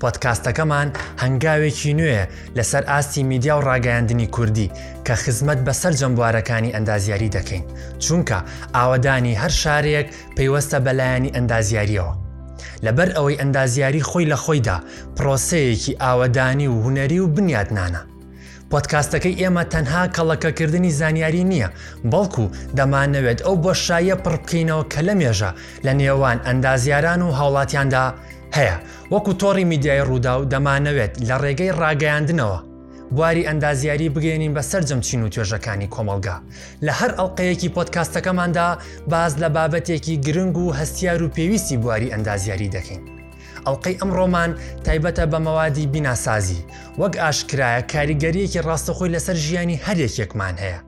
پۆدکاستەکەمان هەنگاوێکی نوێ لەسەر ئاستی میدیا و ڕاگەیاندنی کوردی کە خزمەت بە سەرجەم بوارەکانی ئەندازیاری دەکەین چونکە ئاوەدانی هەر شارێک پەیوەستە بەلایەنی ئەندازیاریەوە لەبەر ئەوەی ئەندازیاری خۆی لە خۆیدا پرۆسەیەکی ئاوەدانی و هوەری و بنیاتنانە پۆتکاستەکەی ئێمە تەنها کەڵەکەکردنی زانیاری نییە بەڵکو دەمانەوێت ئەو بۆ شایە پڕ بکەینەوە کە لە مێژە لە نێوان ئەندازیاران و هاوڵاتیاندا هەیە وەکو تۆڕی میدیای ڕوودا و دەمانەوێت لە ڕێگەی ڕاگەیاندنەوە بواری ئەندازیاری بگەێنین بە سەررجەم چین و توێژەکانی کۆمەلگا لە هەر ئەڵلقەیەکی پۆتکاستەکەماندا باز لە بابەتێکی گرنگ و هەستیار و پێویستی بواری ئەندازیاری دەکەین. ئەڵقەی ئەمڕۆمان تایبەتە بە مەوادی بیناسازی وەک ئاشکرایە کاریگەریەکی ڕاستەخۆی لەسەر ژیانی هەرێکێکمان هەیە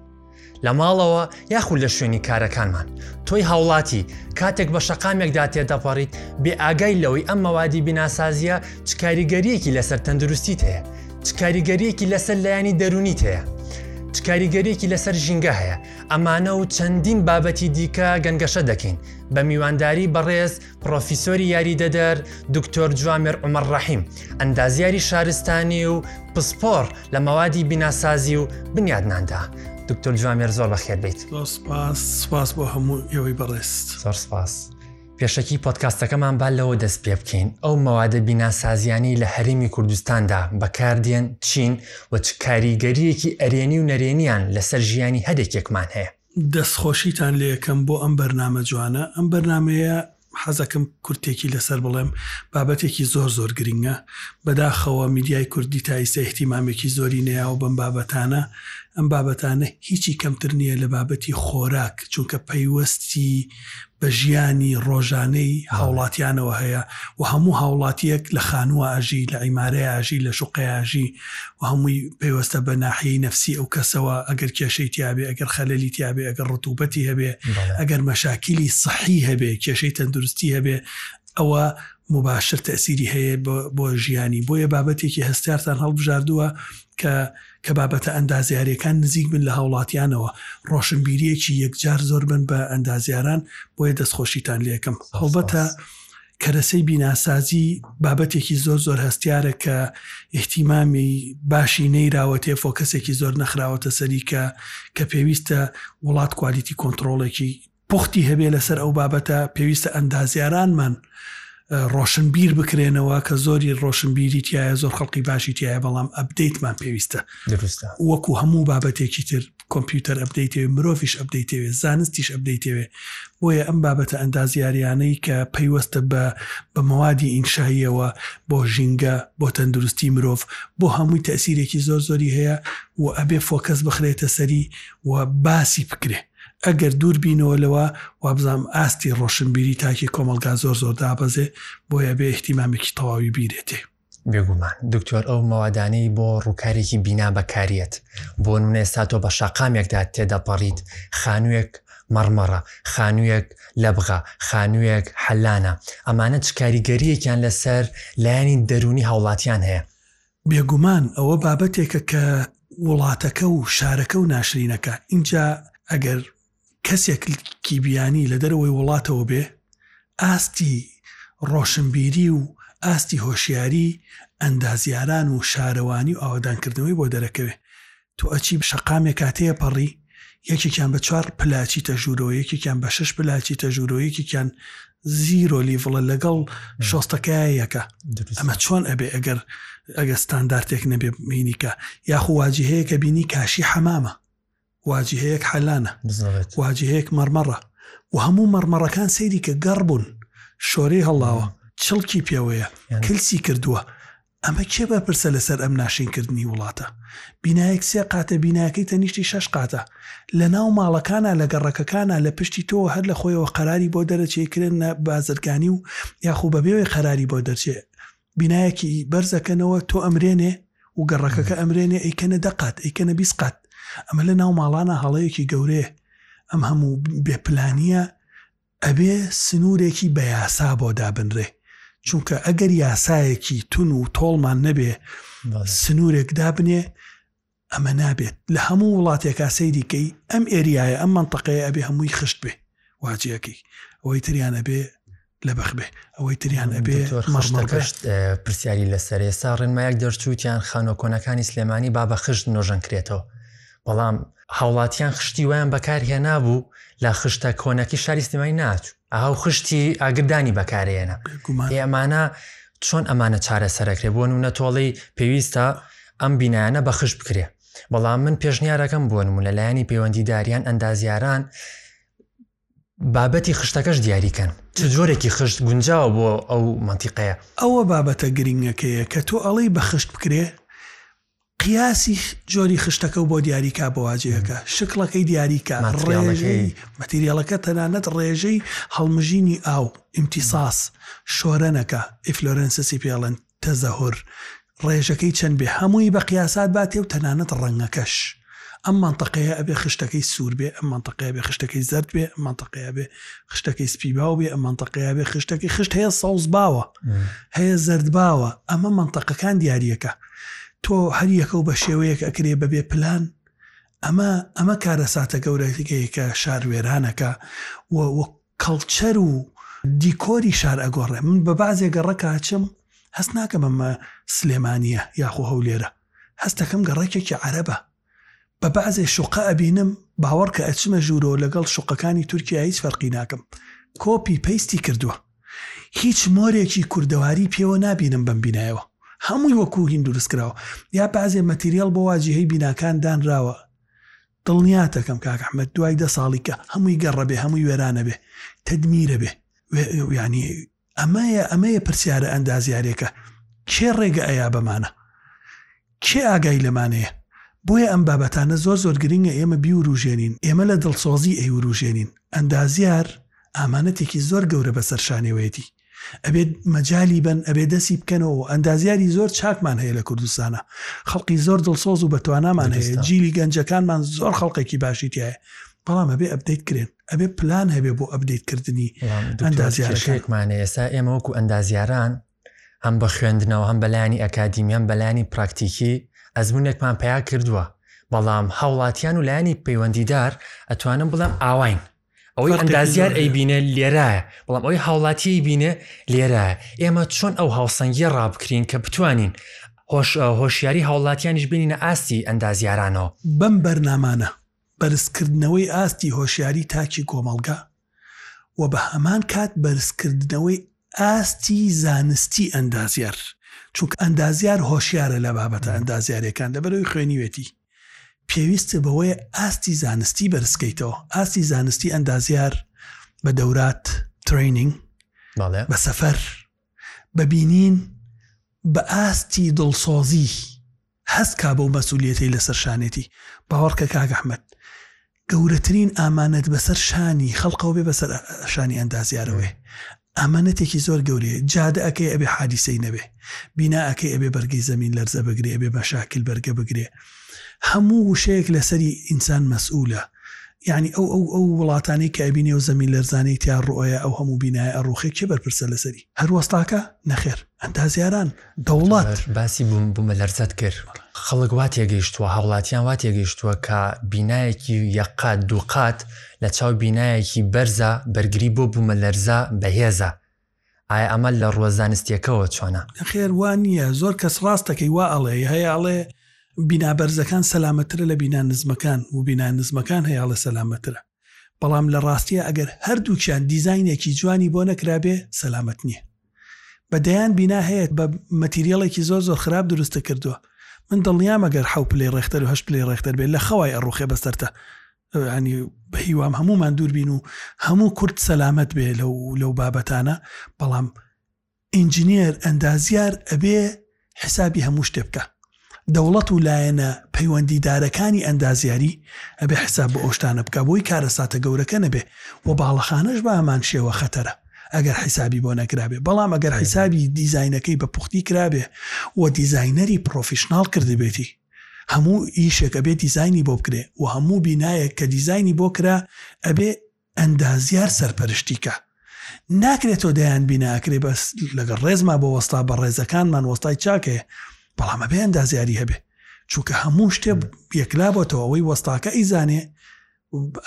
لە ماڵەوە یاخود لە شوێنی کارەکانمان تۆی هاوڵاتی کاتێک بە شەقامێکدا تێدەپەڕیت بێ ئاگای لەوەی ئەم مەوادی بیناسازیە چ کاریگەریەکی لەسەر تەندروستیت هەیە چ کاریگەریەکی لەسەر لایەنی دەرونیت هەیە چ کاریگەریەکی لەسەر ژینگە هەیە ئەمانە و چەندین بابەتی دیکە گەنگەشە دەکەین بە میوانداری بەڕێز پڕۆفیسۆری یاریدەدەر دکتۆر جوامێر عومەر ڕەحیم، ئەندازیاری شارستانی و پسپۆڕ لە مەوادی بیناسازی و بنیادناندا. دکتۆر جوامێر زۆر بەخێر بیت. زۆر سپاس سپاس بۆ هەموو ئێوەی بەڕێست. زۆر سپاس. پێشەکی پۆدکاستەکەمان با لەوە دەست پێ بکەین ئەو مەوادە بیناسازیانی لە هەرێمی کوردستاندا بەکاردێن چین و چ کاریگەریەکی ئەرێنی و نەرێنیان لەسەر ژیانی هەرێکێکمان هەیە دەست خۆشیتان لێ ئەکەم بۆ ئەم بەرنامە جوانە. ئەم بەرنامەیە حەز ئەکەم کورتێکی لەسەر بڵێم، بابەتێکی زۆر زۆر گرینگە. بەداخەوە میدیای کوردی تا ئیستە ئیهتیمامێکی زۆری نەیاوە بەم بابەتانە. ئەم بابەتانە هیچی کەمتر نییە لە بابەتی خۆراک، چونکە پەیوەستی. بە ژیانی ڕۆژانەی هاوڵاتیانەوە هەیە و هەموو هاوڵاتیەک لە خانوە ئاژی لە عیمارەیە ئاژی لە شوقەیە ئاژی و هەمووی پەیوەستە بە ناحیەی نەفسی ئەو کەسەوە ئەگەر کێشەی تیاێ ئەگەر خەلەلی تیاێ ئەگەر ڕتوبەتی هەبێ ئەگەر مەشاکیلی سەحی هەبێ کێشەی تەندروستی هەبێ ئەوە مباشر تەسیری هەیە بۆ ژیانی بۆیە بابەتێکی هەستارتان هەڵبژاردووە کە کە بابەتە ئەندازیاریەکان نزیک بن لە هاوڵاتیانەوە، ڕۆشنبیریەکی یەکجار زۆر بن بە ئەندازیاران، بۆیە دەستخۆشیتان لێکم. هەڵبەتە کەرەسەی بیناسازی بابەتێکی زۆر زۆر هەستیارە کە ئیهتیمامی باشی نەیراوەتێ فۆکەسێکی زۆر نەخراوەتە سەری کە کە پێویستە وڵات کوالیتی کۆنتڕۆڵێکی پوختی هەبێ لەسەر ئەو بابەتە، پێویستە ئەندازیارانمان ڕۆشنبیر بکرێنەوە کە زۆری ڕۆشنبیری تایە زۆر خەڵقی باشی تایە بەڵام ئەبدەیتمان پێویستە وەکو هەموو بابەتێکی تر کۆمپیوتەر ئەبدەیتەوێ مرۆڤش ئەبدەیتەوێ زانستیش ئەبدەیتەوێ بۆیە ئەم بابەتە ئەندازیاریانەی کە پەیوەستە بە بە مەوادی ئینشاییەوە بۆ ژینگە بۆ تەندروستی مرۆڤ بۆ هەمووی تەسیرێکی زۆر زۆری هەیە و ئەبێ فۆکەس بخرێتە سەری و باسی بکرێت ئەگەر دوور بینەوە لەوە، وابزانم ئاستی ڕۆشنبیری تاکی کۆمەڵگا زۆر زۆر دابەزێ، بۆیە بێ ئیهتیمامێکی تەواوی بیرێتێ. بێگومان دکتۆر ئەو مەوادانەی بۆ ڕووکارێکی بینا بەکاریەت، بۆنمونە ئێستا تۆ بە شاقامێکدا تێدەپەڕیت، خانووێک مەڕمەڕە، خانووێک لەبغە، خانووێک حەلانە، ئەمانە چ کاریگەریەکیان لەسەر لایەنی دەروونی هاوڵاتیان هەیە؟ بێگومان ئەوە بابەتێکە کە وڵاتەکە و شارەکە و ناشرینەکە ئینجا ئەگەر کەسێک کی بیانی لە دەرەوەی وڵاتەوە بێ ئاستی ڕۆشنبیری و ئاستی هۆشیاری ئەندازیاران و شارەوانی و ئاوەدانکردنەوەی بۆ دەرەکەوێ تۆ ئەچی شەقامێکا تێپەڕی یەکێکیان بە چوار پلە ئەچیتە ژوورەوە، یەکێکیان بە شەش پلە ئەچیتە ژوورەوە، یەکێکیان زیرۆ لیڤڵە لەگەڵ شۆستەکایە یەکە. ئەمە چۆن ئەبێ ئەگەر ئەگە ستاندارتێک نەبێ مینیکە یاخو واجهەیە کە بینی کاشی حەمامە واجهەیەک حەلانە بزەڵێت واجهەیەک مەرمەڕە و هەموو مەرمەڕەکان سەیری کە گەڕ بوون شۆرەی هەڵاوە چڵکی پێوەیە کلسی کردووە ئەمە کێ بەرپرسە لەسەر ئەم ناشرین کردنی وڵاتە؟ بینایەک سێ قاتە بینایەکەی تەنیشتی شەش قاتە لەناو ماڵەکانا لە گەڕەکەکانا لە پشتی تۆوە هەر لە خۆیەوە قەراری بۆ دەرەچێ کرێ نە بازرگانی و یاخو بەبێوەی قەراری بۆ دەرچێ بینایەکی بەرزەکەنەوە تۆ ئەمرێنێ و گەڕەکەکە ئەمرێنێ ئەیکەنە دە قات ئەیکەنە بیست قات ئەمە لە ناو ماڵانا هەڵەیەکی گەورەیە ئەم هەموو بێ پلانیە ئەبێ سنوورێکی بە یاسا بۆ دابنرێ، چونکە ئەگەر یاسایەکی تون و تۆڵمان نەبێ سنوورێک دابنێ ئەمە نابێت لە هەموو وڵاتێکا سەیری کەی ئەم ئێریایە ئەم منطقەیە ئەبێ هەمووی خشت بێ واجەکەی ئەوەی تریان ئەبێ لە بەخ بێ ئەوەی تریان ئەبێ مەشتەکەشت پرسیاری لەسەر ئێستا ڕێنمایەک دەرچووتیان خانۆ کۆنەکانی سلێمانی با بە خشت نۆژەنکرێتەوە بەڵام هاوڵاتیان خشتی وایان بەکار هێنابوو لە خشتە کۆنەکی شاری سلێمانی ناچوو ئاو خشتی ئاگردانی بەکارێنە بێگومان. هی ئەمانە چۆن ئەمانە چارەسەرەکرێ بۆن و نەتۆڵی پێویستە ئەم بینایانە بەخش بکرێ بەڵام من پێشنیارەکەم بۆن و لەلایەنی پەیوەندیداریان ئەندازیاران بابەتی خشتەکەش دیاریکەن چ جۆرێکی خشت گونجاوە بۆ ئەو منتیقەیە ئەوە بابەتە گرنگەکەیە کە تۆ ئەڵێی بەخشت بکرێ قیاسی جۆری خشتەکە و بۆ دیاری کا بۆ واجهەکە شکڵەکەی دیاری کا، ڕێژەی مەتیریاڵەکە تەنانەت ڕێژەی هەڵمژینی ئاو، امتصاص، شۆرەنەکە، ئیفلۆرێنسسی پێڵێن، تەزەهور، ڕێژەکەی چەند بێ هەمووی بە قیاسات باتێ و تەنانەت ڕەنگەکەش ئەم مەنتەقەیە ئەبێ خشتەکەی سوور بێ ئەم مەنتەقەیە بێ خشتەکەی زەرد بێ ئەم مەنتەقەیە بێ خشتەکەی سپی باو بێ ئەم مەنتەقەیە بێ خشتەکەی خشت هەیە سەوز باوە هەیە زەرد باوە ئەمە مەنتەقەکان دیاریەکە. تۆ هەر یەکەو بە شێوەیەک ئەکرێ بە بێ پلان ئەمە ئەمە کارەساتە گەورەگەیەکە شار وێرانەکە و وە کەڵچەر و دیکۆری شار ئەگۆڕێ من بە بەعزێ گەڕەک ئەچم هەست ناکەم ئەمە سلێمانیە یاخۆ هەولێرە هەستەکەم گەڕەکێکی عەرەبە. بە بەعزێ شوقە ئەبینم باوەڕکە ئەچمە ژوورۆ لەگەڵ شوقەکانی تورکیا هیچ فەرقی ناکەم کۆپی پەیستی کردوە هیچ مۆرێکی کوردەواری پێوە نابینم بەم بینایەوە هەمووی وەکو هین دروستکراوە یا بەعزێ مەتیریاڵ بۆ وا جیهەی بیناکان دانراوە دڵنیاتەکەم کاک احمد دوای دە ساڵی کە هەمووی گەڕەبێ هەمووی وێرانەبێ تدمیرەبێ وێ یانی ئەمەیە ئەمەیە پرسیارە ئەندازیارێکە کێ ڕێگە ئەیا بەمانە؟ کێ ئاگای لەمانەیە؟ بۆیە ئەم بابەتانە زۆر زۆر گرنگە ئێمە بیوروژێنین ئێمە لە دڵسۆزی ئەیوروژێنین ئەندازیار ئامانەتێکی زۆر گەورە بەسەر شانێوەیەتی ئەبێت مەجالی بەن ئەبێ دەسی بکەنەوە و ئەندازیاری زۆر چاکمان هەیە لە کوردستانە خەڵکی زۆر دڵسۆز و بەتوانامان هەیە جیلی گەنجەکانمان زۆر خەڵکێکی باشیتیایە بەڵام ئەبێ ئەبدەیت کرێن ئەبێ پلان هەبێ بۆ ئەبدەیت کردنی ئەندازیارەکەێکمان ئێستا ئێمە وەکو ئەندازیاران هەم بە خوێندنەوە هەم بەلایانی ئەکادیمیان بەلانی پراکتیکی ئەزمونێکمان پیا کردووە بەڵام هاوڵاتیان و لایانی پەیوەندیدار ئەتوانم بڵێم ئاواین ئەوەی ئەندازیار ئەی بینێ لێرایە بەڵام ئەوی هاوڵاتی بینێ لێرایە ئێمە چۆن ئەو هاوسەنگیە ڕابکرین کە بتوانین هۆش هۆشیاری هاوڵاتیانیش بینینە ئاستی ئەندازیارانەوە بەم بەرنامانە بەرزکردنەوەی ئاستی هۆشیاری تاکی کۆمەڵگە و بە هەمان کات بەرزکردنەوەی ئاستی زانستی ئەندازیار، چونکە ئەندازیار هۆشیارە لە بابەتە ئەندازیاریەکان لەبەرئەوەی خوێنیوێتی، پێویستت بەوەیە ئاستی زانستی بەرزکەیتەوە، ئاستی زانستی ئەندازیار بە دەورات، Training، بە سەفەر، بە بینین، بە ئاستی دڵسۆزی هەست کا بەو مەسولیەتەی لەسەر شانێتی باوەڕکە کاک احمد گەورەترین ئامانەت بەسەر شانی خەڵقەوە بێ بەسەر شانی ئەندازیارەوەێ ئامانەتێکی زۆر گەورەیە جادە ئەکەی ئەبێ حادیسەی نەبێ بینا ئەکەی ئەبێ بەرگەی زەمین لەرزە بگرێ ئەبێ مەشاکل بەرگە بگرێ هەموو وشەیەک لەسەری ئینسان مەسئولە یعنی ئەو ئەو ئەو وڵاتانەی کە ئەبینێ و زەمین لەرزانەی تیا ڕۆیە ئەو هەموو بینایە ئەڕوخێ کێ بەرپرسە لەسەری هەر وەستاکە نەخێر ئەندازیاران دەوڵەت. جەبار، باسی بومەلەرزەت کرد، خەڵک وا تێگەیشتووە، هاوڵاتیان وا تێگەیشتووە کە بینایەکی یەک قات، دوو قات لە چاو بینایەکی بەرزە، بەرگری بۆ بومەلەرزە بەهێزە، ئایا ئەمە لە ڕووە زانستییەکەوە چۆنە؟ نەخێر وا نییە، زۆر کەس ڕاست دەکەی وا ئەڵێ، هەیە ئەڵێ بینا بەرزەکان سەلامەتترە لە بینا نزمەکان و بینا نزمەکان هەیە ئەڵێ سەلامەتترە. بەڵام لە ڕاستیا ئەگەر هەردووکیان دیزاینێکی جوانی بۆ نەکرابێ سەلامەت نیە. بە دەیان بینا هەیە بە مەتیریەڵێکی زۆر زۆر خراپ دروستی کردووە. من دڵنیام ئەگەر حەو پلەی ڕێختەر و هەشت پلەی ڕێختەر بێ لە خەوای ئەڕوخێ بە سەرتا. یانی بە هیوام هەموومان دوور بین و هەموو کورد سەلامەت بێ لەو لەو بابەتانە بەڵام ئینجینێر ئەندازیار ئەبێ حیسابی هەموو شتێ بکا دەوڵەت و لایەنە پەیوەندیدارەکانی ئەندازیاری ئەبێ حیساب بۆ ئەو شتانە بکا بۆی کارەساتە گەورەکە نەبێ و باڵەخانەش بە هەمان شێوە خەتەرە ئەگەر حیسابی بۆ نەکرابێ بەڵام ئەگەر حیسابی دیزاینەکەی بە پوختی کرابێ و دیزاینەری پڕۆفیشناڵ کردبێتی هەموو ئیشێک ئەبێ دیزاینی بۆ بکرێ و هەموو بینایەک کە دیزاینی بۆ کرا ئەبێ ئەندازیار سەرپەرشتی کا ناکرێت تۆ دەیان بینا ئەکرێ بەس لەگەڵ ڕێزما بۆ وەستا بە ڕێزەکانمان وەستای چاک هەیە بەڵام ئەبێ ئەندازیاری هەبێ چونکە هەموو شتێ یەکلا بۆتەوە ئەوەی وەستاکە ئەیزانێ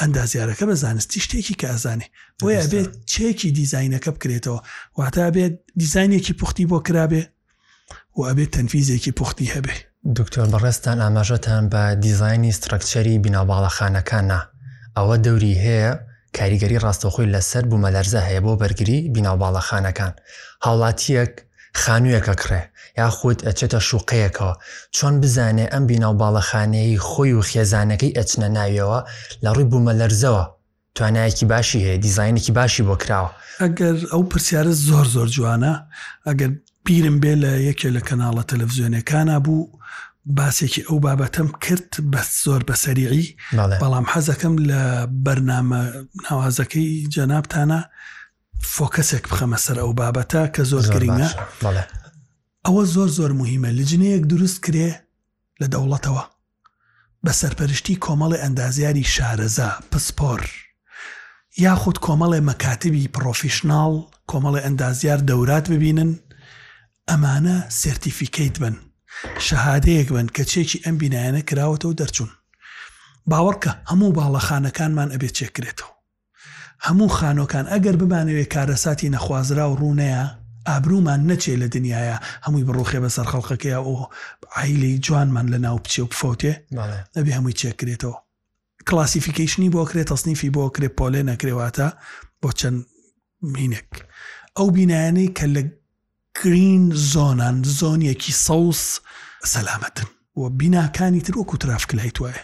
ئەندازیارەکە بە زانستی شتێکی کە ئەزانێ بۆیە بێت چێکی دیزینەکە بکرێتەوە واتە بێت دیزینێکی پوختی بۆ کرابێ و ئەبێ تەنفیزێکی پوختی هەبێ. دکتۆر بەڕێزتان ئاماژەتان بە دیزاینی سترەکچەری بیناو باڵەخانەکان نا، ئەوە دەوری هەیە کاریگەری ڕاستەوخۆی لەسەر بومەلەرزە هەیە بۆ بەرگری بیناو باڵەخانەکان، هاوڵاتیەک خانویەک ئەکڕێ یاخود ئەچێتە شوقەیەکەوە چۆن بزانێ ئەم بیناو باڵەخانەیەی خۆی و خێزانەکەی ئەچنە ناویەوە لەڕوی بومەلەرزەوە توانایەکی باشی هەیە دیزاینێکی باشی بۆ کراوە. ئەگەر ئەو پرسیارە زۆر زۆر جوانە ئەگەر بیرم بێ لە یەکێ لە کەناڵە تەلەفزیۆنەکانا بوو باسێکی ئەو بابەتەم کرد بەس زۆر بە سەریعی بەڵام حەزەکەم لە بەرنامە ناوازەکەی جەنابتانە فۆکەسێک بخەمە سەر ئەو بابەتە کە زۆر گرنگە ئەوە زۆر زۆر مهمە لجنەیەک دروست کرێ لە دەوڵەتەوە بە سەرپەرشتی کۆمەڵێ ئەندازیاری شارەزا، پسپۆر، یاخود کۆمەڵێ مەکاتبی پڕۆفیشناڵ، کۆمەڵێ ئەندازیار دەورات ببینن، ئەمانە سێرتیفیکەیت بن، شەهادەیەک بن کە چێکی ئەم بینایانە کراوەتەوە دەرچوون. باوەڕکە هەموو باڵەخانەکانمان ئەبێ چێک کرێتەوە. هەموو خانوەکان ئەگەر بمانەوێ کارەساتی نەخوازراو ڕوونەیە ئابروومان نەچێ لە دنیایا هەمووی بڕوخێ بەسەر خەڵقەکەیا و عەیلەی جوانمان لەناو بچێ و بفەوتێ ئەبێ هەمووی چێک کرێتەوە کلاسیفیکەیشنی بۆ کرێ تەسنیفی بۆ کرێ پۆلێ نەکرێ واتە بۆ چەند مینێک ئەو بینایانەی کە لە گرین زۆنان زۆنیەکی سەوز سەلامەتن و بیناکانی تر وەکو ترافکلایت وایە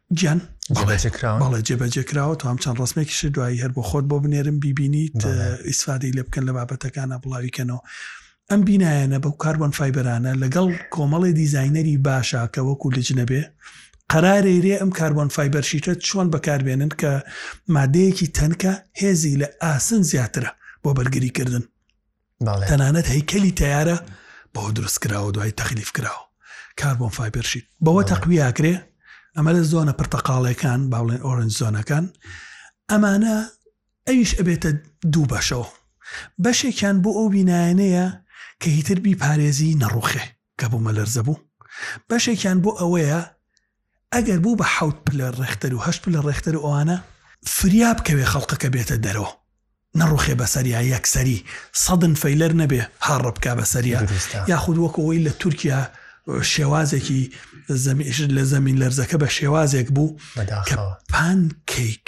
گیان جێبەجێ کراون. بەڵێ جێبەجێ کراوە تۆ هەم چەند ڕسمێکیشت دوایی هەر بۆ خۆت بۆ بنێرم بیبینیت ئیسفادەی لێ بکەن لە بابەتەکانە بڵاویکەنەوە ئەم بینایەنە بەو کاربن فیبرانە لەگەڵ کۆمەڵی دیزینەری باشە کە وەکو لجنەبێ قەرارێرێ ئەم کاربۆن فایبەر شیتە چۆن بەکاربێنن کە مادەیەکی تەنکە هێزی لە ئاسن زیاترە بۆ بەرگریکردن تەنانەت هەیکەلی تەیارە بەوە دروست کراوە دوای تەخلیف کراوە کاربۆن فایبەر شیت بەوە تەقویاکرێ ئەمە لە زۆنە پرتەقاڵەکان باڵێن ئۆرنج زۆنەکان ئەمانە ئەویش ئەبێتە دوو بەشەوە بەشێکیان بۆ ئەو بینایەنەیە کە هیتر بی پارێزی نەڕوخێ کە بوومەلەرزە بوو بەشێکیان بۆ ئەوەیە ئەگەر بوو بە حەوت پلە ڕێختەر و هەشت پلە ڕێختەر و ئەوانە فریا بکەوێ خەڵقەکە بێتە دەرەوە نەڕوخێ بەسەریا یەکسەری سەدن فەیلەر نەبێ هاڕ بکە بەسەریا دروستە یاخود وەک ئەوەی لە تورکیا شێوازێکی زەمی- لە زەمین لەرزەکە بە شێوازێک بوو کە بەداخەوە پان کەیک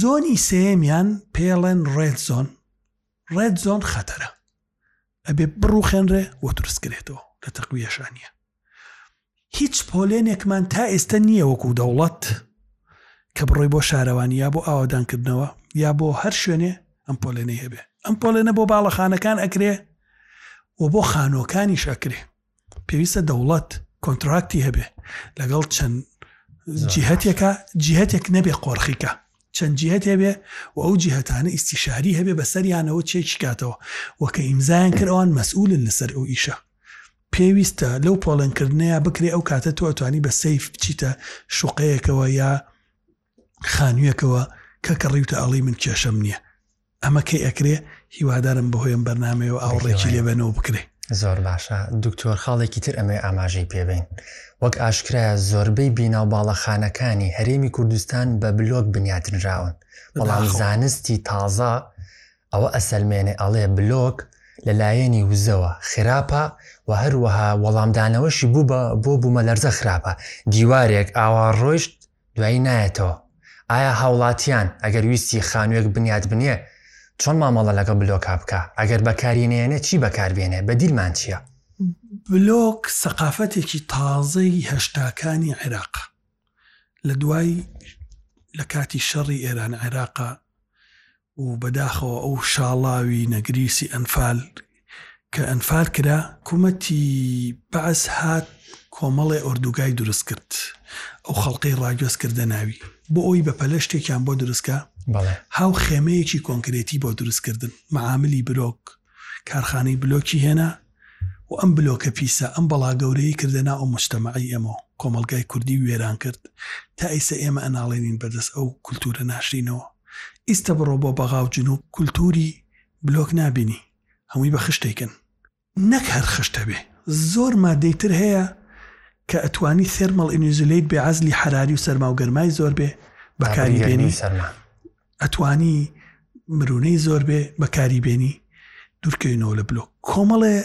زۆنی سێیەمیان پێڵێن ڕێد زۆن، ڕێد زۆن خەتەرە ئەبێ بڕوخێنرێ و دروستکرێتەوە لە تەقویەشا نیە هیچ پۆلێنێکمان تا ئێستا نییە وەکو دەوڵەت کە بڕۆی بۆ شارەوانی یا بۆ ئاوادانکردنەوە یا بۆ هەر شوێنێ ئەم پۆلێنەی هەبێ ئەم پۆلێنە بۆ باڵەخانەکان ئەکرێ و بۆ خانۆکانیش ئەکرێ پێویستە دەوڵەت کۆنتراکتی هەبێ لەگەڵ چەند جیهتێکە جیهتێک نەبێ قۆرخیکە چەند جیهت هەبێ و ئەو جیهتانە ئیسیشاری هەبێ بەسەریانەوە چێکی کاتەوە وەکە ئیمزایان کردوان مەسئولن لەسەر ئەو ئیشە پێویستە لەو پۆڵێنکردنەیە بکرێ ئەو کاتە تۆ ئەتوانی بە سیف بچیتە شوقەیەکەوە یا خانویەکەوە کە کەڕیوتە ئەڵی من کێشەم نییە ئەمە کەی ئەکرێ هیوادارم بەهۆیان بەرنمەوە ئاو ڕێکی لێبێنەوە بکرێ زۆر باشە دکتۆر خاڵێکی تر ئەمێ ئاماژەی پێبین وەک ئاشکرایە زۆربەی بیناو باڵەخانەکانی هەرێمی کوردستان بە بلۆک بنیاتنراون بەڵام زانستی تازە ئەوە ئەسەلمێنێ ئەڵێ بلۆک لە لایەنی وزەوە خراپە و هەروەها وەڵامدانەوەشی بوو بە بۆ بوومە لەرزە خراپە دیوارێک ئاوا ڕۆیشت دوایی نایەتەوە ئایا هاوڵاتیان ئەگەر ویستی خانوێک بنیات بنێ چۆن مامەڵە لەگەڵ بلۆکا بکا ئەگەر بەکاری نەیەنێ چی بەکار بێنێ بەدیلمان چیە؟ بلۆک سەقافەتێکی تازەی هەشتاکانی عێراقە لە دوای لە کاتی شەڕی ئێران عێراقا، و بەداخەوە ئەو شاڵاوی نەگریسی ئەنفال کە ئەنفال کرا، حکومەتی بەعس هات کۆمەڵێ ئۆردوگای دروست کرد ئەو خەڵقەی ڕاگوێز کردە ناوی بۆ ئەوی بە پەلە شتێکیان بۆ دروستکە هاو خێمەیەکی کۆنکرێتی بۆ دروستکردن معاملی برۆک کارخانەی بلۆکی هێنا و ئەم بلۆکە پیسە، ئەم بەڵا گەورەیەی کردە ناو ئەو موجتەمەعەی ئێمە و کۆمەڵگای کوردی و وێران کرد. تا ئیستە ئێمە ئەناڵێنین بە دەست ئەو کولتوورە ناشرینەوە. ئیستە بڕۆ بۆ بەغا و جنووب کولتووری بلۆک نابینی، هەمووی بە خشتێکن. نەک هەر خشت هەبێ، زۆر ماددەی تر هەیە کە ئەتوانی ثێرمەڵ ئینیزولەیت بێ، عەزلی حەراری و سەرما و گەرمای زۆر بێ، بەکاری بێنی. ئەتوانی مرونەی زۆر بێ بەکاری بێنی دوورکەوینەوە لە بلۆک کۆمەڵێ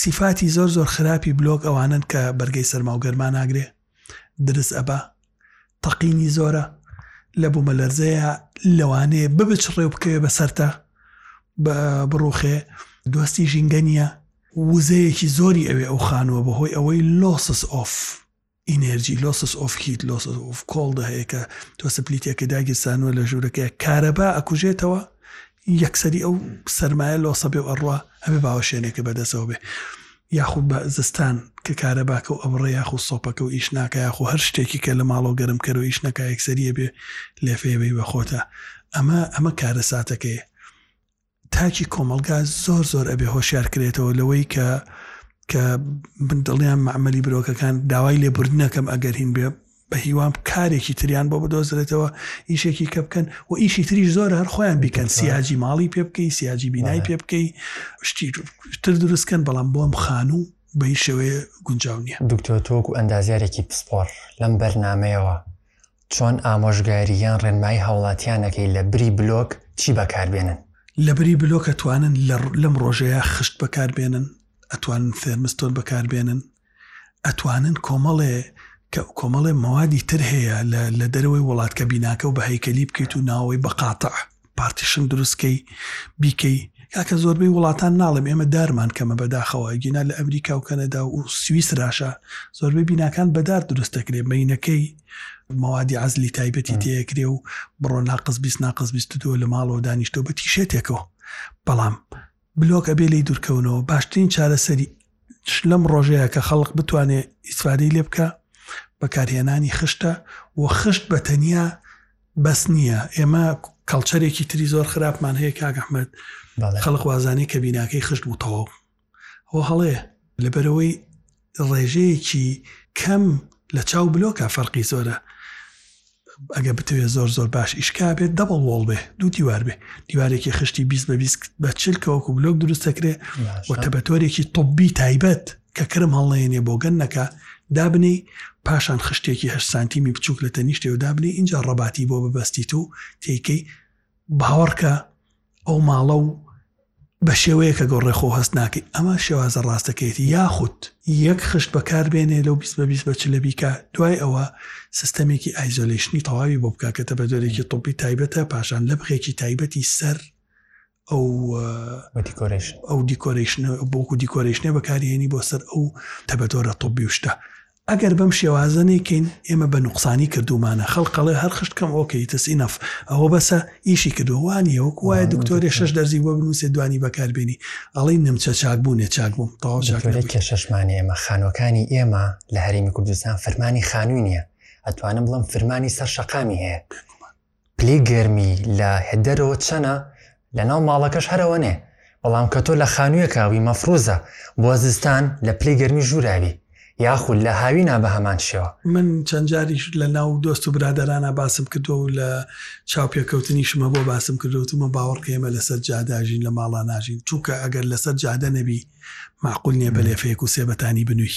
سیفاتی زۆر زۆر خراپی بلۆک ئەوانن کە بەرگەی سەرما و گەرما ناگرێ درست ئەبا تەقینی زۆرە لە بوومە لەرزەیە لەوانەیە ببچ ڕێ بکەوێ بە سەرتا بڕوخێ دۆستی ژینگە نییە وزەیەکی زۆری ئەوێ ئەو خانووە بەهۆی ئەوەی لۆسس ئۆف ئینێرجی لۆسس ئۆف هیت لۆسس ئۆف کۆڵد هەیە کە تۆ سپلیتێکی داگیرسانوە لە ژوورەکە کارەبا ئەکوژێتەوە یەکسەری ئەو سەرمایە لۆسە بێ و ئەڕوا هەبێ باوەشێنێکە بەدەسەوە بێ یاخود بە زستان کە کارەباکە و ئەبڕێ یاخود سۆپەکە و ئیش ناکە یاخو هەر شتێکی کە لە ماڵۆ گەرم کەرو ئیش نەکە یەکسەریە بێ لێفەیە بی بەخۆتە ئەمە ئەمە کارە ساتەکەی تاکی کۆمەڵگا زۆر زۆر ئەبێ هۆشیار کرێتەوە لەوەی کە کە من دڵیان مەعمەلی برۆکەکان داوای لێبوردنەکەم ئەگەر هین بێ بە هیوام کارێکی تریان بۆ بدۆزرێتەوە ئیشێکی کە بکەن و ئیشی تریش زۆر هەر خۆیان بیکەن سیاجی ماڵی پێ بکەی سیاجی بینای پێ بکەی شتی تر دروستکەن بەڵام بۆم خانوو بە هیچ شێوەیە گونجاو نییە دکتۆر تۆکو ئەندازیارێکی پسپۆڕ لەم بەرنامەیەوە چۆن ئامۆژگاری یان ڕێنمایی هاوڵاتیان ئەکەی لە بری بلۆک چی بەکار بێنن؟ لە بری بلۆک ئەتوانن لە لەم ڕۆژەیا خشت بەکار بێنن ئەتوانن ثێرمستۆن بەکار بێنن ئەتوانن کۆمەڵێ کە کۆمەڵێ مەوادی تر هەیە لە لە دەرەوەی وڵات کە بیناکە و بە هەیکەلی بکەیت و ناوەوەی بە قاتع پارتیشن دروست کەی بیکەی کاکە زۆربەی وڵاتان ناڵێم ئێمە دارمان کەمە بەداخەوە گینا لە ئەمریکا و کەنەدا و سویس راشە زۆربەی بیناکان بەدار دروست دەکرێ مینەکەی مەوادی عزلی تایبەتی تەیەکرێ و بڕۆ ناقز بیست ناقز بیست دو لە ماڵەوە دانیشتۆ بە تیشێتێکەوە بەڵام بلۆک ئەبێ لێی دورکەونەوە باشترین چارەسەری ش لەم ڕۆژەیە کە خەڵق بتوانێ ئیسفادەی لێ بکا بەکارهێنانی خشتە و خشت بە تەنیا بەس نییە ئێمە کەڵچەرێکی تری زۆر خراپمان هەیە کاک ئەحمد خەڵق وازانەی کە بیناکەی خشت بوو تەواو ئەوە هەڵەیە لەبەرەوەی ڕێژەیەکی کەم لە چاو بلۆکە فەرقی زۆرە ئەگە بتەوێت زۆر زۆر باش ئیشکا بێت دەبڵ وڵ بێ دوو دیوار بێ دیوارێکی خشتی 20 بە 20 بە چل کەوەکو بلۆک دروستەکرێ و تەبەتۆرێکی طببی تایبەت کە کرم هەڵنێنێ بۆگەن نەکە دابنی پاشان خشتێکی هە سانتیمی بچووک لە تەنیشتێ و دابنی اینجا ڕەباتی بۆ ببەستیت و تێکەی باوەڕکە ئەو ماڵە و بە شێوەیەکە گۆڕێ خۆ هەست ناکەی ئەمە شێوازە ڕاستەکەیەتی یاخود یەک خشت بەکار بێنێ لەو بیست بە بیست بە چلە بیکە دوای ئەوە سیستەمێکی ئایزۆلیشنی تەواوی بۆ بکە کە تەبەدۆرێکی تۆپی تایبەتە پاشان لە بخێکی تایبەتی سەر ئەو ئەو دیکۆریشن بۆکو دیکۆریشنێ بەکارهێنی بۆ سەر ئەو تەبەدۆرە تۆبی شتە ئەگەر بەم شێوازە نەیکەین ئێمە بە نوقسانی کردوومانە خەڵک ئەڵێ هەر خشت کەم ئۆکەی تس ئینەف ئەوە بەسە ئیشی کردووە وا نییە وەکو وایە دکتۆرێ شەش دەرزی بۆ بنووسێ دوانی بەکار بێنی ئەڵێی نمچە چاک بوونێ چاک بووم تەواو چاک دکتۆرێ نەبووی. کێشەشمان ئێمە خانووەکانی ئێمە لە هەرێمی کوردستان فرمانی خانووی نییە ئەتوانم بڵێم فرمانی سەر شەقامی هەیە بێگومان. پلەی گەرمی لە هێدەرەوە چەنە لەناو ماڵەکەش هەرەوەنێ بەڵام کە تۆ لە خانوویەکاوی مەفروزە بۆ زستان لە پلەی گەرمی ژوراوی یاخود لە هاوینا بە هەمان شێوە. من چەند جاریش لە ناو دۆست و برادەرانا باسم کردوە و لە چاوپێکەوتنیشم هەبوە باسم کردوە وتمە باوەڕکە ئێمە لەسەر جادە ئەژین لە ماڵا ناژین چونکە ئەگەر لەسەر جادە نەبی مەعقول نیە بە لێفەیەک و سێبەتانی بنوی.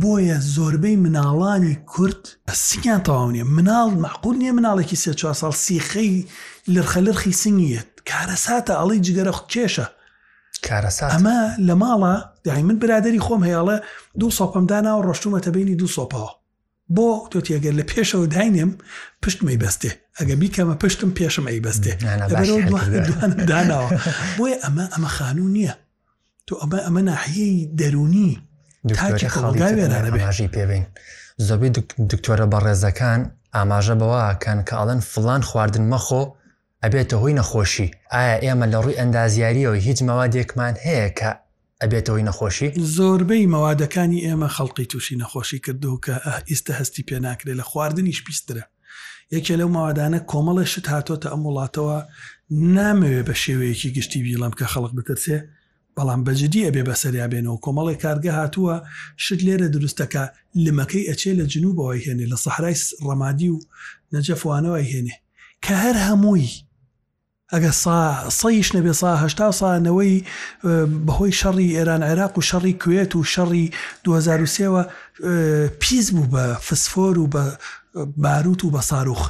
بۆیە زۆربەی مناڵانی کورد سنگیان تەواو نیە مناڵ مەعقول نیە مناڵێکی سێ چوار ساڵ سیخەی لرخە لرخی سنگی یەت کارەساتە ئەڵێی جگەرە کێشە کارەسات ئەمە لەماڵە یانی من برادەری خۆم هەیە ئەڵێ دوو سۆپەم داناوە ڕۆشتومەتە بەینی دوو سۆپەوە. بۆ توتی ئەگەر لە پێشەوە داینێم پشتم ئەیبەستێ ئەگە بیکەمە پشتم پێشم ئەیبەستێ لەبەرەوە دوانم داناوە بۆیە ئەمە ئەمە خانوو نییە تو ئەمە ئەمە ناحیەی دەرونی تاکی خەڵگای وێرانە بێژی پێبین زۆبی دکتۆرە بەڕێزەکان ئاماژە بەوەکەن کە ئاڵەن فلان خواردن مەخۆ ئەبێتە هۆی نەخۆشی؟ ئایا ئێمە لە ڕووی ئەندازیارییەوە هیچ مەوادێکمان هەیە کە ئەبێتە هۆی نەخۆشی؟ زۆربەی مەوادەکانی ئێمە خەڵقی تووشی نەخۆشی کردوو کە ئیستە هەستی پێ ناکرێ لە خواردنیش پیسترە یەکێ لەو مەوادانە کۆمەڵێ شت هاتۆتە ئەم وڵاتەوە نامەوێ بە شێوەیەکی گشتی بیڵێم کە خەڵق بترسێ بەڵام بەجدی ئەبێ بەسەریا بێنەوە کۆمەڵێ کارگە هاتووە شت لێرە دروست دەکا لمەکەی ئەچێ لە جنوبەوە ئەیهێنێ لە سەحرای ڕەمادی و نەجەف وانەوە ئەیهێنێ کە هەر هەمووی ئەگەر سا سەیش نەبێ سا هەشتا سا نەوەی بەهۆی شەڕی ئێران عێراق و شەڕی کوێت و شەڕی 2023ەوە پیس بوو بە فسفۆر و بە باروت و بە ساروخ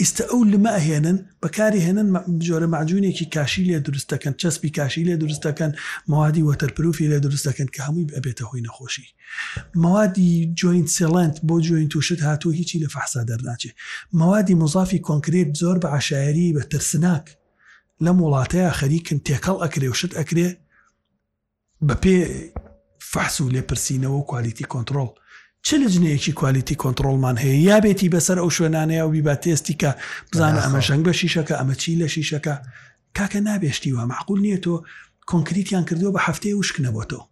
ئیستە ئەو لمە ئەهێنن بەکاری هێنن جۆرە مەعجونێکی کاشی لێ دروست دەکەن چەسپی کاشی لێ دروست دەکەن مەوادی وەتەر پروفی لێ دروست دەکەن کە هەمووی ئەبێتە هۆی نەخۆشی مەوادی جۆینت سێڵێنت بۆ جۆینت و شت هاتووە هیچی لە فەحسا دەرناچێ مەوادی مزافی کۆنکریت زۆر بە عەشایەری بە ترسناک لەم وڵاتەیا خەریکن تێکەڵ ئەکرێ و شت ئەکرێ بە پێی فەحس و لێپرسینەوە و کوالیتی کۆنترۆڵ چ لجنەیەکی کوالیتی کۆنترۆڵمان هەیە یا بێتی بەسەر ئەو شوێنانەیە و بیبا تێستی کە بزانە ئەمە شەنگ بە شیشەکە ئەمە چی لە شیشەکە کاکە نابێشتی وە معقول نییە تۆ کۆنکریتیان کردو بە هەفتەیە وشک نەبووەوە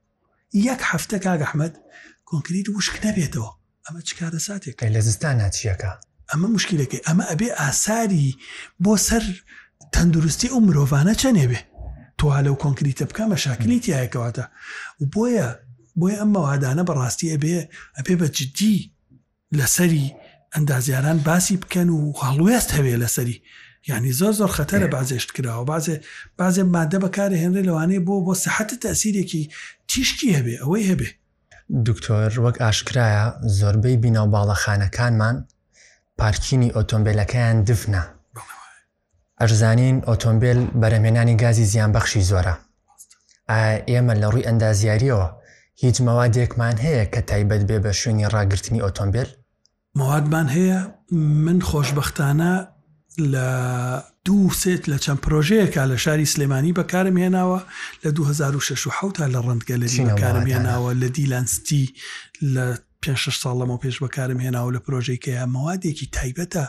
یەک هەفتە کاگەحمد کۆنکریت وشک نەبێتەوە ئەمە چ کارەساتێکە. ئەی لە زستانا چی ئەکا؟ ئەمە موشکیلەکەی ئەمە ئەبێ ئاساری بۆ سەر تەندروستی ئەو مرۆڤانە چەنێ بێ تۆ لەو کۆنکریتە بکە مەشاکلی تایەکەواتە و بۆیە بۆیە ئەم مەوادانە بەڕاستی ئەبێ ئەبێ بە جددی لەسەری ئەندازیاران باسی بکەن و هەڵوێست هەوێ لەسەری یعنی زۆر زۆر خەتەرە بازێشت کراوە بازێ بازێ مادە بەکارە هێنرێ لەوانەیە بۆ بۆ سەحەتە تاسیرێکی تیشکی هەبێ ئەوەی هەبێ دکتۆر، وەک ئاشکرایە زۆربەی بینا و باڵەخانەکانمان پارکینی ئۆتۆمبێلەکەیان دفنە، ئەشزانین ئۆتۆمبێل بەرهەمهێنانی گازی زیانبەخشی زۆرە، ئایا ئێمە لە ڕووی ئەندازیارییەوە هیچ مەوادێکمان هەیە کە تایبەت بێ بە شوێنی ڕاگرتنی ئۆتۆمبێل؟ موادمان هەیە، من خۆشبەختانە لە دوو سێت لە چەند پرۆژەیەکە لە شاری سلێمانی بەکارم هێناوە لە 2006 تا لە ڕندگەلەری بەکارم هێناوە لە دیلانستی لە پێ شش ساڵ لەمە پێش بەکارم هێناوە لە پرۆژێکەیە مەوادێکی تایبەتە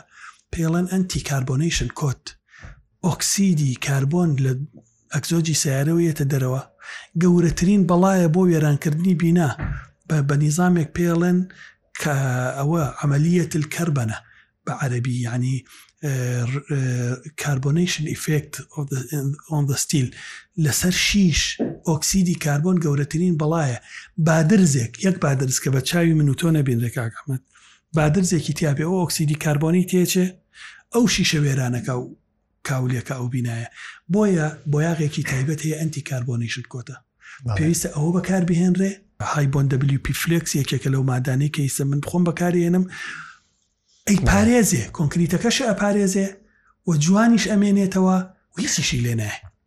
پێڵەن ئەنتی کاربۆنیشن کۆت ئۆکسیدی کاربۆن لە ئەکزۆجی سیارەوەیەتە دەرەوە گەورەترین بەڵایە بۆ وێرانکردنی بینا بە بە نیزانێک پێڵێن کە ئەوە عەمەلییەت الکەربەنە بە عەرەبی یەعنی کاربۆنەیشن ئیفێکت ئۆن زە ستیل لەسەر شیش ئۆکسیدی کاربۆن گەورەترین بەڵایە بادرزێک یەک بادرز کە بە چاوی من و تۆ نەبینرێ کاک ئەحمەد بادرزێکی تیابێ ئەو ئۆکسیدی کاربۆنی تێچێ ئەو شیشە وێرانەکە و کاولەکە ئەو بینایە بۆیە بۆیاغێکی تایبەت هەیە ئەنتی کاربۆنەیشن کۆتە پێویستە ئەوە بەکار بهێنرێ های بۆن دەبلی پی فلکس یەکێکە لەو مادانەی کەیسە من خۆم بەکارێنم ئەی پارێزێ کۆنکریتەکەش ئەپارێزێ و جوانیش ئەمێنێتەوە ویسیشی لێ نایە